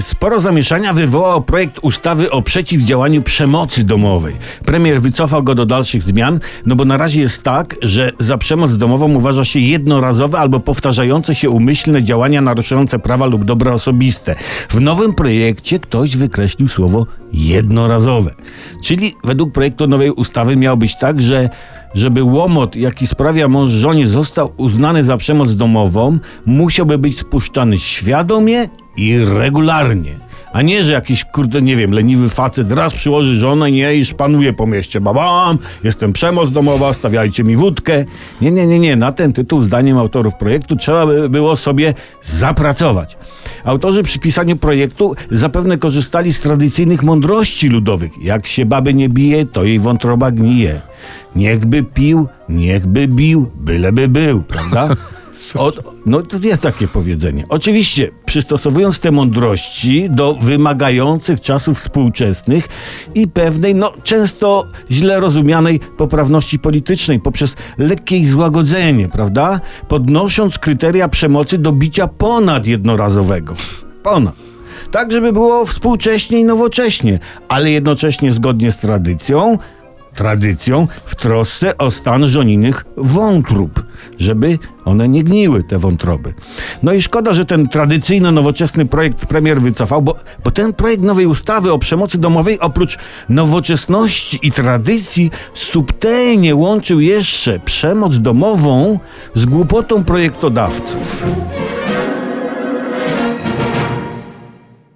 Sporo zamieszania wywołał projekt ustawy o przeciwdziałaniu przemocy domowej. Premier wycofał go do dalszych zmian, no bo na razie jest tak, że za przemoc domową uważa się jednorazowe albo powtarzające się umyślne działania naruszające prawa lub dobra osobiste. W nowym projekcie ktoś wykreślił słowo jednorazowe. Czyli według projektu nowej ustawy miało być tak, że żeby łomot, jaki sprawia mąż żonie, został uznany za przemoc domową, musiałby być spuszczany świadomie i regularnie. A nie, że jakiś, kurde, nie wiem, leniwy facet raz przyłoży żonę, nie, i szpanuje po mieście. Babam, jestem przemoc domowa, stawiajcie mi wódkę. Nie, nie, nie, nie. Na ten tytuł, zdaniem autorów projektu, trzeba by było sobie zapracować. Autorzy przy pisaniu projektu zapewne korzystali z tradycyjnych mądrości ludowych. Jak się baby nie bije, to jej wątroba gnije. Niechby pił, niechby bił, byleby był, prawda? Od, no to jest takie powiedzenie. Oczywiście, przystosowując te mądrości do wymagających czasów współczesnych i pewnej, no często źle rozumianej poprawności politycznej poprzez lekkie ich złagodzenie, prawda? Podnosząc kryteria przemocy do bicia ponad jednorazowego. Ponad. Tak, żeby było współcześnie i nowocześnie, ale jednocześnie zgodnie z tradycją, tradycją w trosce o stan żoninych wątrób, żeby one nie gniły, te wątroby. No i szkoda, że ten tradycyjny, nowoczesny projekt premier wycofał, bo, bo ten projekt nowej ustawy o przemocy domowej oprócz nowoczesności i tradycji subtelnie łączył jeszcze przemoc domową z głupotą projektodawców.